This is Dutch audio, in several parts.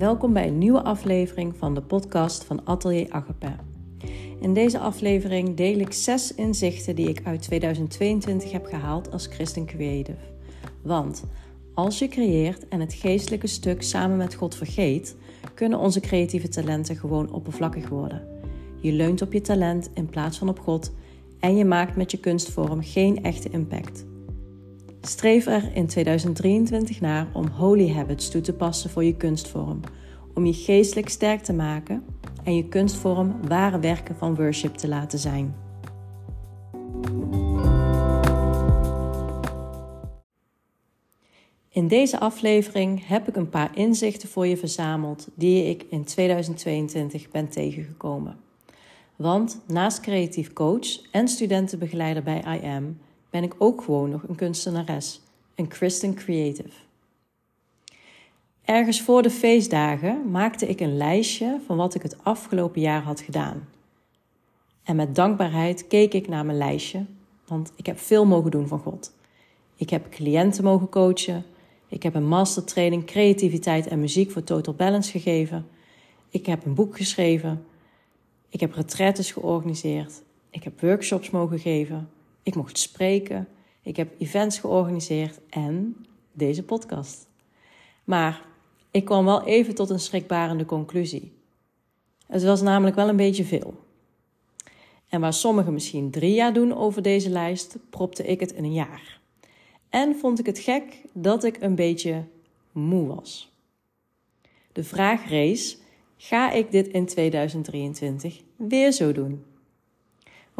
Welkom bij een nieuwe aflevering van de podcast van Atelier Agape. In deze aflevering deel ik zes inzichten die ik uit 2022 heb gehaald als Christen Creative. Want als je creëert en het geestelijke stuk samen met God vergeet, kunnen onze creatieve talenten gewoon oppervlakkig worden. Je leunt op je talent in plaats van op God en je maakt met je kunstvorm geen echte impact. Streef er in 2023 naar om holy habits toe te passen voor je kunstvorm, om je geestelijk sterk te maken en je kunstvorm ware werken van worship te laten zijn. In deze aflevering heb ik een paar inzichten voor je verzameld die ik in 2022 ben tegengekomen. Want naast creatief coach en studentenbegeleider bij IM ben ik ook gewoon nog een kunstenares, een Christian Creative. Ergens voor de feestdagen maakte ik een lijstje van wat ik het afgelopen jaar had gedaan. En met dankbaarheid keek ik naar mijn lijstje, want ik heb veel mogen doen van God. Ik heb cliënten mogen coachen. Ik heb een mastertraining creativiteit en muziek voor Total Balance gegeven. Ik heb een boek geschreven. Ik heb retraites georganiseerd. Ik heb workshops mogen geven. Ik mocht spreken. Ik heb events georganiseerd en deze podcast. Maar ik kwam wel even tot een schrikbarende conclusie. Het was namelijk wel een beetje veel. En waar sommigen misschien drie jaar doen over deze lijst, propte ik het in een jaar. En vond ik het gek dat ik een beetje moe was. De vraag rees: ga ik dit in 2023 weer zo doen?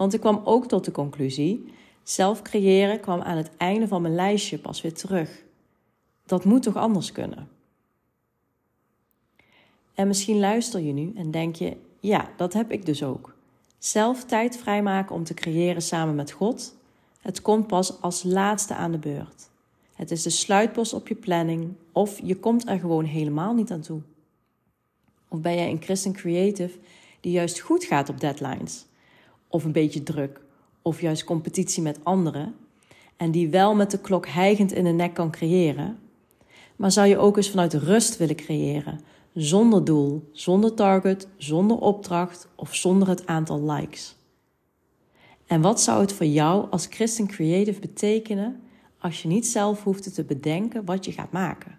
Want ik kwam ook tot de conclusie: zelf creëren kwam aan het einde van mijn lijstje pas weer terug. Dat moet toch anders kunnen? En misschien luister je nu en denk je: ja, dat heb ik dus ook. Zelf tijd vrijmaken om te creëren samen met God, het komt pas als laatste aan de beurt. Het is de sluitpost op je planning of je komt er gewoon helemaal niet aan toe. Of ben jij een Christian Creative die juist goed gaat op deadlines? Of een beetje druk? Of juist competitie met anderen? En die wel met de klok hijgend in de nek kan creëren? Maar zou je ook eens vanuit rust willen creëren? Zonder doel, zonder target, zonder opdracht of zonder het aantal likes? En wat zou het voor jou als Christian Creative betekenen als je niet zelf hoeft te bedenken wat je gaat maken?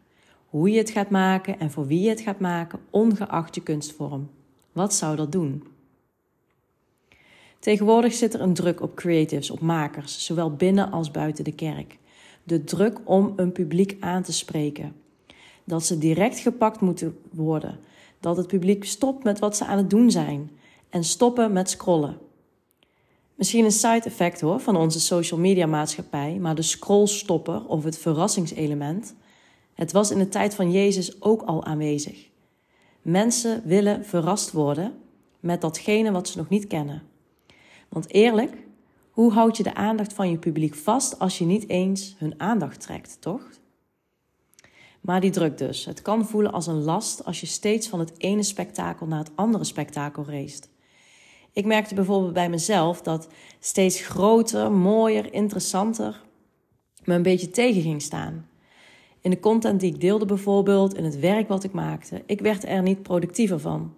Hoe je het gaat maken en voor wie je het gaat maken, ongeacht je kunstvorm. Wat zou dat doen? Tegenwoordig zit er een druk op creatives, op makers, zowel binnen als buiten de kerk. De druk om een publiek aan te spreken. Dat ze direct gepakt moeten worden. Dat het publiek stopt met wat ze aan het doen zijn. En stoppen met scrollen. Misschien een side effect hoor van onze social media maatschappij, maar de scrollstopper of het verrassingselement, het was in de tijd van Jezus ook al aanwezig. Mensen willen verrast worden met datgene wat ze nog niet kennen. Want eerlijk, hoe houd je de aandacht van je publiek vast als je niet eens hun aandacht trekt, toch? Maar die druk dus. Het kan voelen als een last als je steeds van het ene spektakel naar het andere spektakel race. Ik merkte bijvoorbeeld bij mezelf dat steeds groter, mooier, interessanter me een beetje tegen ging staan. In de content die ik deelde bijvoorbeeld, in het werk wat ik maakte, ik werd er niet productiever van.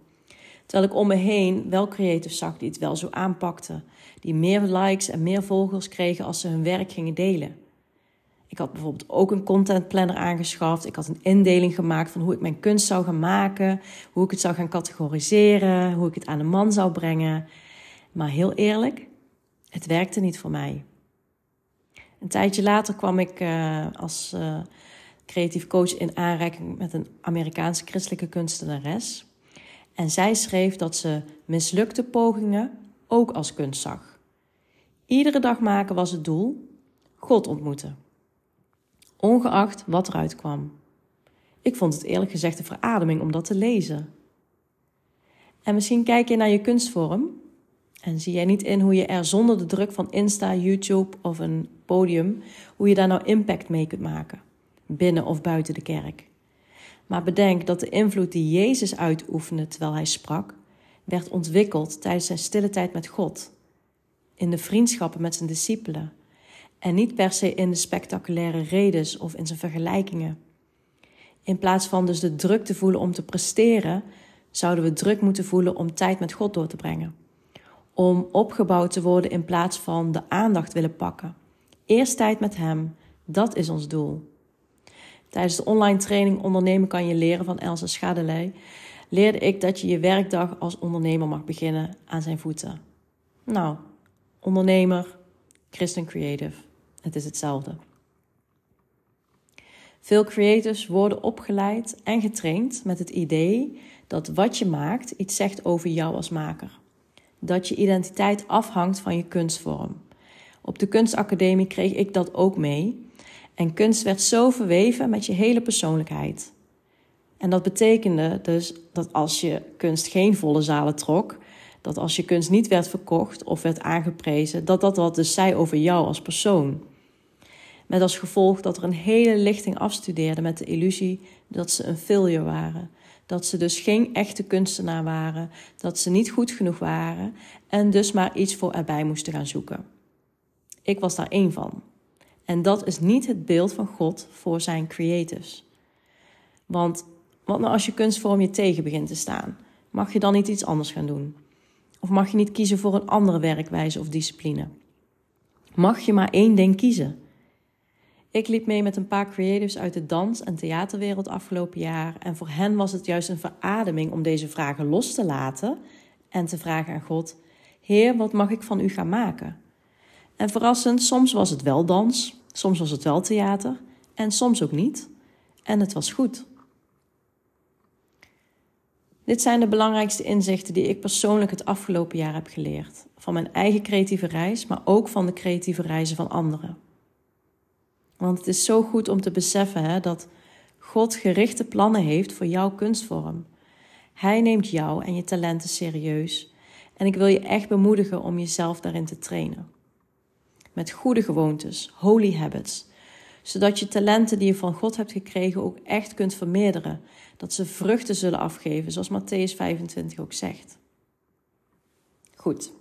Terwijl ik om me heen wel creatives zag die het wel zo aanpakten. Die meer likes en meer volgers kregen als ze hun werk gingen delen. Ik had bijvoorbeeld ook een content planner aangeschaft. Ik had een indeling gemaakt van hoe ik mijn kunst zou gaan maken. Hoe ik het zou gaan categoriseren. Hoe ik het aan de man zou brengen. Maar heel eerlijk, het werkte niet voor mij. Een tijdje later kwam ik uh, als uh, creatief coach in aanraking met een Amerikaanse christelijke kunstenares. En zij schreef dat ze mislukte pogingen ook als kunst zag. Iedere dag maken was het doel, God ontmoeten. Ongeacht wat eruit kwam. Ik vond het eerlijk gezegd een verademing om dat te lezen. En misschien kijk je naar je kunstvorm en zie jij niet in hoe je er zonder de druk van Insta, YouTube of een podium, hoe je daar nou impact mee kunt maken, binnen of buiten de kerk. Maar bedenk dat de invloed die Jezus uitoefende terwijl hij sprak, werd ontwikkeld tijdens zijn stille tijd met God, in de vriendschappen met zijn discipelen en niet per se in de spectaculaire redes of in zijn vergelijkingen. In plaats van dus de druk te voelen om te presteren, zouden we druk moeten voelen om tijd met God door te brengen. Om opgebouwd te worden in plaats van de aandacht willen pakken. Eerst tijd met Hem, dat is ons doel. Tijdens de online training Ondernemen kan je leren van Elsa Schadelij leerde ik dat je je werkdag als ondernemer mag beginnen aan zijn voeten. Nou, ondernemer, Christian Creative, het is hetzelfde. Veel creators worden opgeleid en getraind met het idee dat wat je maakt iets zegt over jou als maker. Dat je identiteit afhangt van je kunstvorm. Op de kunstacademie kreeg ik dat ook mee. En kunst werd zo verweven met je hele persoonlijkheid. En dat betekende dus dat als je kunst geen volle zalen trok, dat als je kunst niet werd verkocht of werd aangeprezen, dat dat wat dus zei over jou als persoon. Met als gevolg dat er een hele lichting afstudeerde met de illusie dat ze een failure waren. Dat ze dus geen echte kunstenaar waren, dat ze niet goed genoeg waren en dus maar iets voor erbij moesten gaan zoeken. Ik was daar één van. En dat is niet het beeld van God voor zijn creatives. Want wat nou als je kunstvorm je tegen begint te staan? Mag je dan niet iets anders gaan doen? Of mag je niet kiezen voor een andere werkwijze of discipline? Mag je maar één ding kiezen? Ik liep mee met een paar creatives uit de dans- en theaterwereld afgelopen jaar. En voor hen was het juist een verademing om deze vragen los te laten en te vragen aan God: Heer, wat mag ik van u gaan maken? En verrassend, soms was het wel dans, soms was het wel theater en soms ook niet. En het was goed. Dit zijn de belangrijkste inzichten die ik persoonlijk het afgelopen jaar heb geleerd. Van mijn eigen creatieve reis, maar ook van de creatieve reizen van anderen. Want het is zo goed om te beseffen hè, dat God gerichte plannen heeft voor jouw kunstvorm. Hij neemt jou en je talenten serieus. En ik wil je echt bemoedigen om jezelf daarin te trainen. Met goede gewoontes, holy habits. Zodat je talenten die je van God hebt gekregen ook echt kunt vermeerderen. Dat ze vruchten zullen afgeven, zoals Matthäus 25 ook zegt. Goed.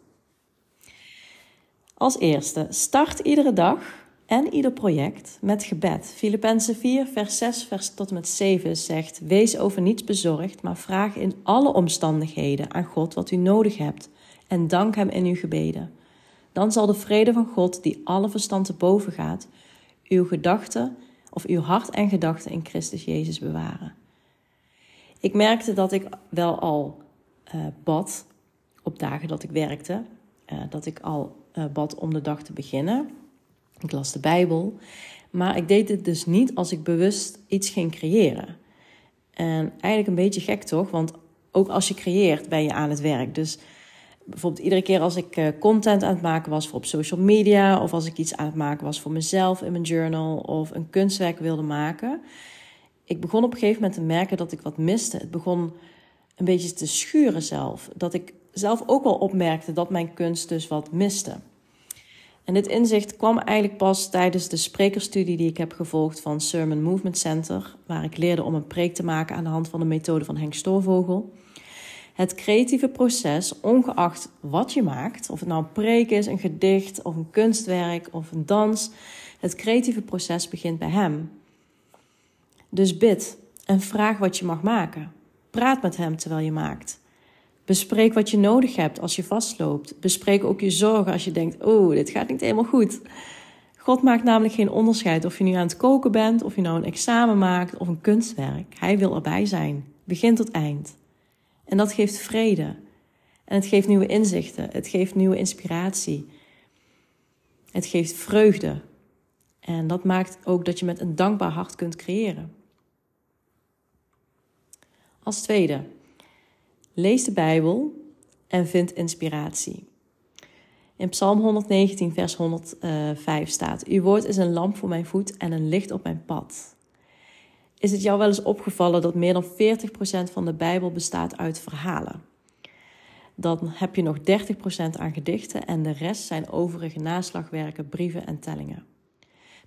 Als eerste, start iedere dag en ieder project met gebed. Filippenzen 4, vers 6 vers tot en met 7 zegt: Wees over niets bezorgd, maar vraag in alle omstandigheden aan God wat u nodig hebt en dank Hem in uw gebeden. Dan zal de vrede van God, die alle verstand te boven gaat, uw gedachten of uw hart en gedachten in Christus Jezus bewaren. Ik merkte dat ik wel al uh, bad op dagen dat ik werkte, uh, dat ik al uh, bad om de dag te beginnen. Ik las de Bijbel. Maar ik deed dit dus niet als ik bewust iets ging creëren. En eigenlijk een beetje gek toch? Want ook als je creëert ben je aan het werk. Dus bijvoorbeeld iedere keer als ik eh, content aan het maken was voor op social media... of als ik iets aan het maken was voor mezelf in mijn journal... of een kunstwerk wilde maken... ik begon op een gegeven moment te merken dat ik wat miste. Het begon een beetje te schuren zelf. Dat ik zelf ook wel opmerkte dat mijn kunst dus wat miste. En dit inzicht kwam eigenlijk pas tijdens de sprekerstudie die ik heb gevolgd van Sermon Movement Center, waar ik leerde om een preek te maken aan de hand van de methode van Henk Stoorvogel. Het creatieve proces, ongeacht wat je maakt, of het nou een preek is, een gedicht of een kunstwerk of een dans, het creatieve proces begint bij hem. Dus bid en vraag wat je mag maken. Praat met hem terwijl je maakt. Bespreek wat je nodig hebt als je vastloopt. Bespreek ook je zorgen als je denkt: oh, dit gaat niet helemaal goed. God maakt namelijk geen onderscheid of je nu aan het koken bent, of je nou een examen maakt of een kunstwerk. Hij wil erbij zijn, begin tot eind. En dat geeft vrede. En het geeft nieuwe inzichten. Het geeft nieuwe inspiratie. Het geeft vreugde. En dat maakt ook dat je met een dankbaar hart kunt creëren. Als tweede, Lees de Bijbel en vind inspiratie. In Psalm 119, vers 105 staat: Uw woord is een lamp voor mijn voet en een licht op mijn pad. Is het jou wel eens opgevallen dat meer dan 40% van de Bijbel bestaat uit verhalen? Dan heb je nog 30% aan gedichten en de rest zijn overige naslagwerken, brieven en tellingen.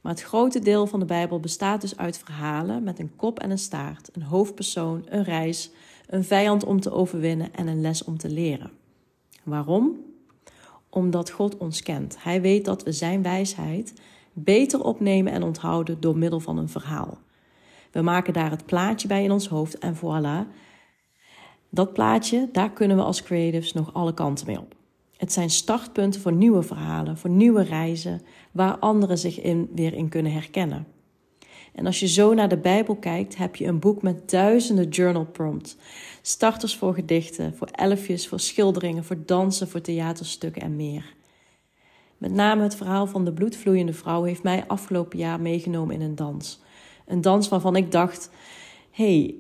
Maar het grote deel van de Bijbel bestaat dus uit verhalen met een kop en een staart, een hoofdpersoon, een reis, een vijand om te overwinnen en een les om te leren. Waarom? Omdat God ons kent. Hij weet dat we Zijn wijsheid beter opnemen en onthouden door middel van een verhaal. We maken daar het plaatje bij in ons hoofd en voilà. Dat plaatje, daar kunnen we als creatives nog alle kanten mee op. Het zijn startpunten voor nieuwe verhalen, voor nieuwe reizen, waar anderen zich in, weer in kunnen herkennen. En als je zo naar de Bijbel kijkt, heb je een boek met duizenden journal prompts. Starters voor gedichten, voor elfjes, voor schilderingen, voor dansen, voor theaterstukken en meer. Met name het verhaal van de bloedvloeiende vrouw heeft mij afgelopen jaar meegenomen in een dans. Een dans waarvan ik dacht: hey,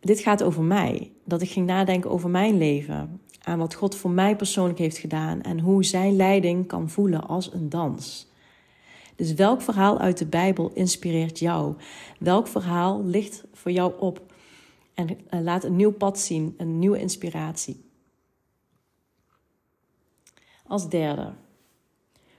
dit gaat over mij. Dat ik ging nadenken over mijn leven. Aan wat God voor mij persoonlijk heeft gedaan en hoe zijn leiding kan voelen als een dans. Dus welk verhaal uit de Bijbel inspireert jou? Welk verhaal ligt voor jou op en eh, laat een nieuw pad zien, een nieuwe inspiratie? Als derde,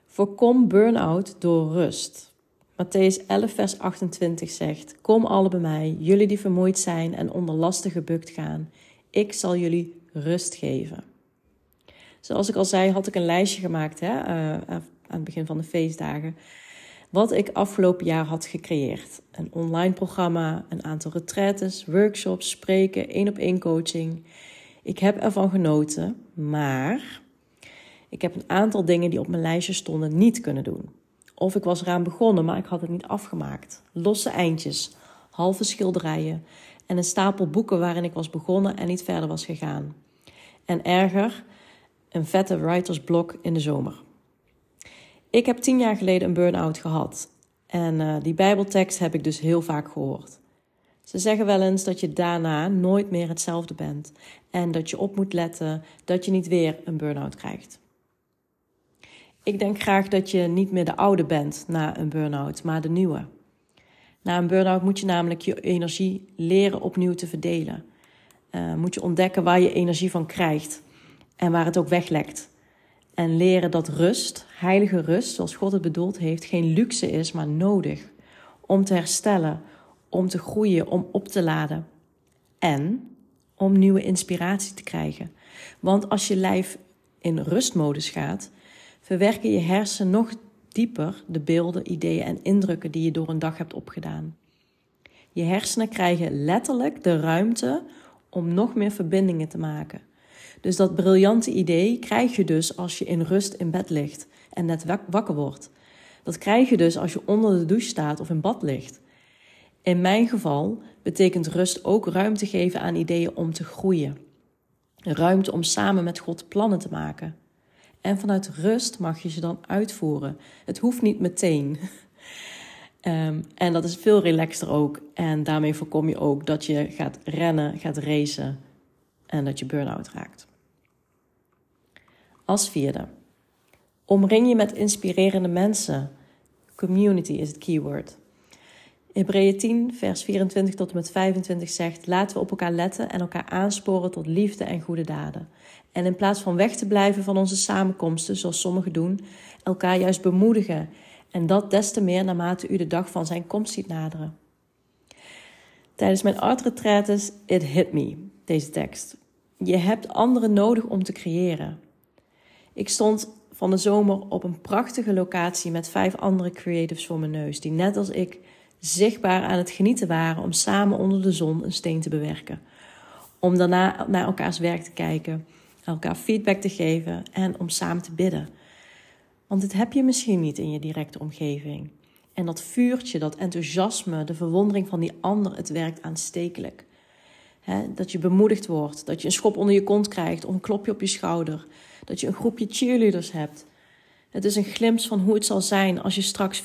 voorkom burn-out door rust. Matthäus 11, vers 28 zegt: Kom alle bij mij, jullie die vermoeid zijn en onder lasten gebukt gaan. Ik zal jullie rust geven. Zoals ik al zei, had ik een lijstje gemaakt hè, uh, aan het begin van de feestdagen wat ik afgelopen jaar had gecreëerd. Een online programma, een aantal retraites, workshops, spreken, één op één coaching. Ik heb ervan genoten, maar ik heb een aantal dingen die op mijn lijstje stonden niet kunnen doen. Of ik was eraan begonnen, maar ik had het niet afgemaakt. Losse eindjes, halve schilderijen en een stapel boeken waarin ik was begonnen en niet verder was gegaan. En erger, een vette writersblok in de zomer. Ik heb tien jaar geleden een burn-out gehad. En uh, die Bijbeltekst heb ik dus heel vaak gehoord. Ze zeggen wel eens dat je daarna nooit meer hetzelfde bent. En dat je op moet letten dat je niet weer een burn-out krijgt. Ik denk graag dat je niet meer de oude bent na een burn-out, maar de nieuwe. Na een burn-out moet je namelijk je energie leren opnieuw te verdelen. Uh, moet je ontdekken waar je energie van krijgt en waar het ook weglekt. En leren dat rust, heilige rust, zoals God het bedoeld heeft, geen luxe is, maar nodig. Om te herstellen, om te groeien, om op te laden. En om nieuwe inspiratie te krijgen. Want als je lijf in rustmodus gaat, verwerken je hersen nog dieper de beelden, ideeën en indrukken die je door een dag hebt opgedaan. Je hersenen krijgen letterlijk de ruimte om nog meer verbindingen te maken. Dus dat briljante idee krijg je dus als je in rust in bed ligt en net wakker wordt. Dat krijg je dus als je onder de douche staat of in bad ligt. In mijn geval betekent rust ook ruimte geven aan ideeën om te groeien. Ruimte om samen met God plannen te maken. En vanuit rust mag je ze dan uitvoeren. Het hoeft niet meteen. Um, en dat is veel relaxter ook. En daarmee voorkom je ook dat je gaat rennen, gaat racen en dat je burn-out raakt. Als vierde, omring je met inspirerende mensen. Community is het keyword. Hebreeën 10, vers 24 tot en met 25 zegt: Laten we op elkaar letten en elkaar aansporen tot liefde en goede daden. En in plaats van weg te blijven van onze samenkomsten, zoals sommigen doen, elkaar juist bemoedigen. En dat des te meer naarmate u de dag van zijn komst ziet naderen. Tijdens mijn art retreats, it hit me, deze tekst. Je hebt anderen nodig om te creëren. Ik stond van de zomer op een prachtige locatie met vijf andere creatives voor mijn neus, die net als ik zichtbaar aan het genieten waren om samen onder de zon een steen te bewerken. Om daarna naar elkaars werk te kijken, elkaar feedback te geven en om samen te bidden. Want dit heb je misschien niet in je directe omgeving. En dat vuurtje, dat enthousiasme, de verwondering van die ander, het werkt aanstekelijk. dat je bemoedigd wordt, dat je een schop onder je kont krijgt of een klopje op je schouder dat je een groepje cheerleaders hebt. Het is een glimp van hoe het zal zijn als je straks 24-7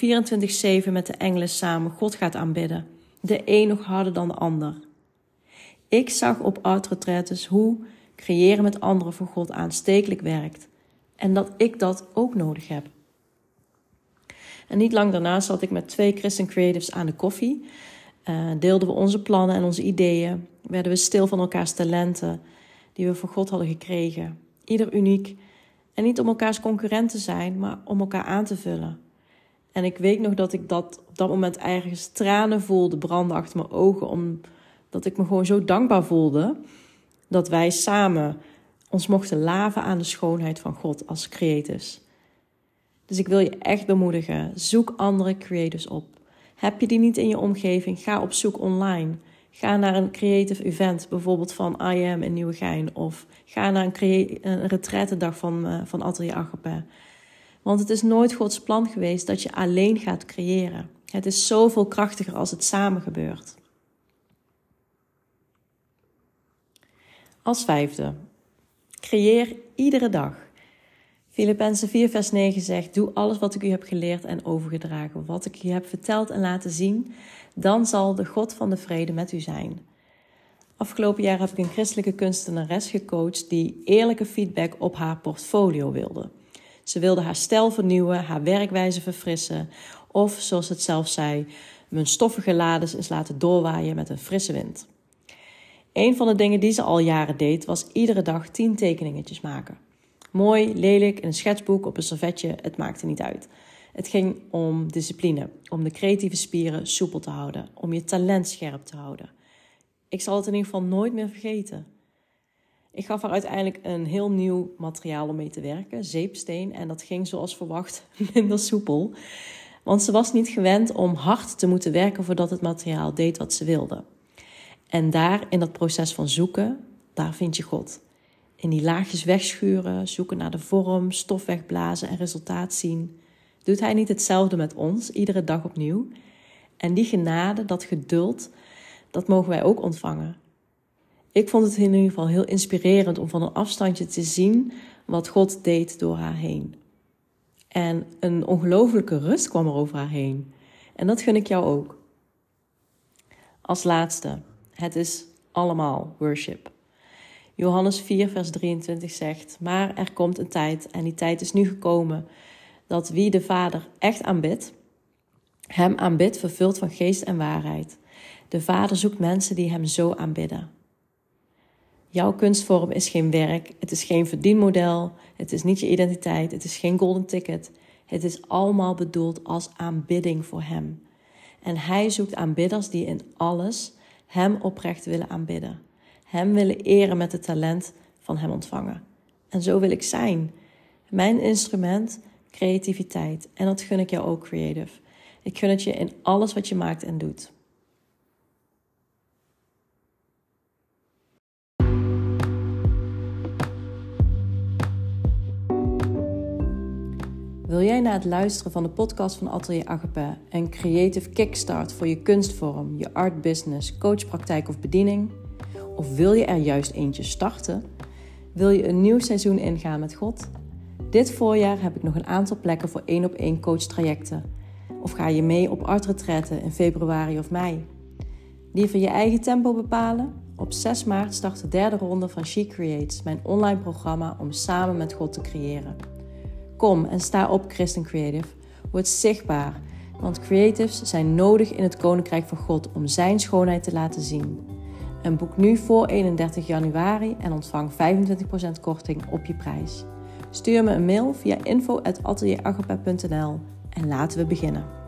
met de engelen samen God gaat aanbidden. De een nog harder dan de ander. Ik zag op art hoe creëren met anderen voor God aanstekelijk werkt. En dat ik dat ook nodig heb. En niet lang daarna zat ik met twee Christian Creatives aan de koffie. Uh, deelden we onze plannen en onze ideeën. Werden we stil van elkaars talenten die we voor God hadden gekregen ieder uniek. En niet om elkaars concurrent te zijn, maar om elkaar aan te vullen. En ik weet nog dat ik dat op dat moment ergens tranen voelde branden achter mijn ogen, omdat ik me gewoon zo dankbaar voelde dat wij samen ons mochten laven aan de schoonheid van God als creators. Dus ik wil je echt bemoedigen, zoek andere creators op. Heb je die niet in je omgeving? Ga op zoek online. Ga naar een creative event, bijvoorbeeld van I Am in Nieuwegein. Of ga naar een, een retraitedag van, uh, van Atelier. Want het is nooit Gods plan geweest dat je alleen gaat creëren. Het is zoveel krachtiger als het samen gebeurt. Als vijfde, creëer iedere dag. Filippenzen 4, vers 9 zegt: Doe alles wat ik u heb geleerd en overgedragen, wat ik u heb verteld en laten zien, dan zal de God van de vrede met u zijn. Afgelopen jaar heb ik een christelijke kunstenares gecoacht die eerlijke feedback op haar portfolio wilde. Ze wilde haar stijl vernieuwen, haar werkwijze verfrissen, of zoals het zelf zei, mijn stoffige lades eens laten doorwaaien met een frisse wind. Een van de dingen die ze al jaren deed, was iedere dag tien tekeningetjes maken. Mooi, lelijk, in een schetsboek, op een servetje, het maakte niet uit. Het ging om discipline, om de creatieve spieren soepel te houden, om je talent scherp te houden. Ik zal het in ieder geval nooit meer vergeten. Ik gaf haar uiteindelijk een heel nieuw materiaal om mee te werken, zeepsteen, en dat ging zoals verwacht minder soepel. Want ze was niet gewend om hard te moeten werken voordat het materiaal deed wat ze wilde. En daar, in dat proces van zoeken, daar vind je God. In die laagjes wegschuren, zoeken naar de vorm, stof wegblazen en resultaat zien. Doet Hij niet hetzelfde met ons, iedere dag opnieuw? En die genade, dat geduld, dat mogen wij ook ontvangen. Ik vond het in ieder geval heel inspirerend om van een afstandje te zien wat God deed door haar heen. En een ongelofelijke rust kwam er over haar heen. En dat gun ik jou ook. Als laatste, het is allemaal worship. Johannes 4, vers 23 zegt: Maar er komt een tijd, en die tijd is nu gekomen, dat wie de Vader echt aanbidt, hem aanbidt, vervuld van geest en waarheid. De Vader zoekt mensen die hem zo aanbidden. Jouw kunstvorm is geen werk, het is geen verdienmodel, het is niet je identiteit, het is geen golden ticket. Het is allemaal bedoeld als aanbidding voor Hem. En Hij zoekt aanbidders die in alles Hem oprecht willen aanbidden. Hem willen eren met het talent van Hem ontvangen. En zo wil ik zijn. Mijn instrument, creativiteit. En dat gun ik jou ook, creative. Ik gun het je in alles wat je maakt en doet. Wil jij na het luisteren van de podcast van Atelier Agape een creative kickstart voor je kunstvorm, je art business, coachpraktijk of bediening? Of wil je er juist eentje starten? Wil je een nieuw seizoen ingaan met God? Dit voorjaar heb ik nog een aantal plekken voor één op één coach trajecten. Of ga je mee op artretretten in februari of mei? Liever je eigen tempo bepalen? Op 6 maart start de derde ronde van She Creates, mijn online programma om samen met God te creëren. Kom en sta op Christen Creative. Word zichtbaar, want creatives zijn nodig in het Koninkrijk van God om Zijn schoonheid te laten zien. En boek nu voor 31 januari en ontvang 25% korting op je prijs. Stuur me een mail via info.atelieragape.nl en laten we beginnen.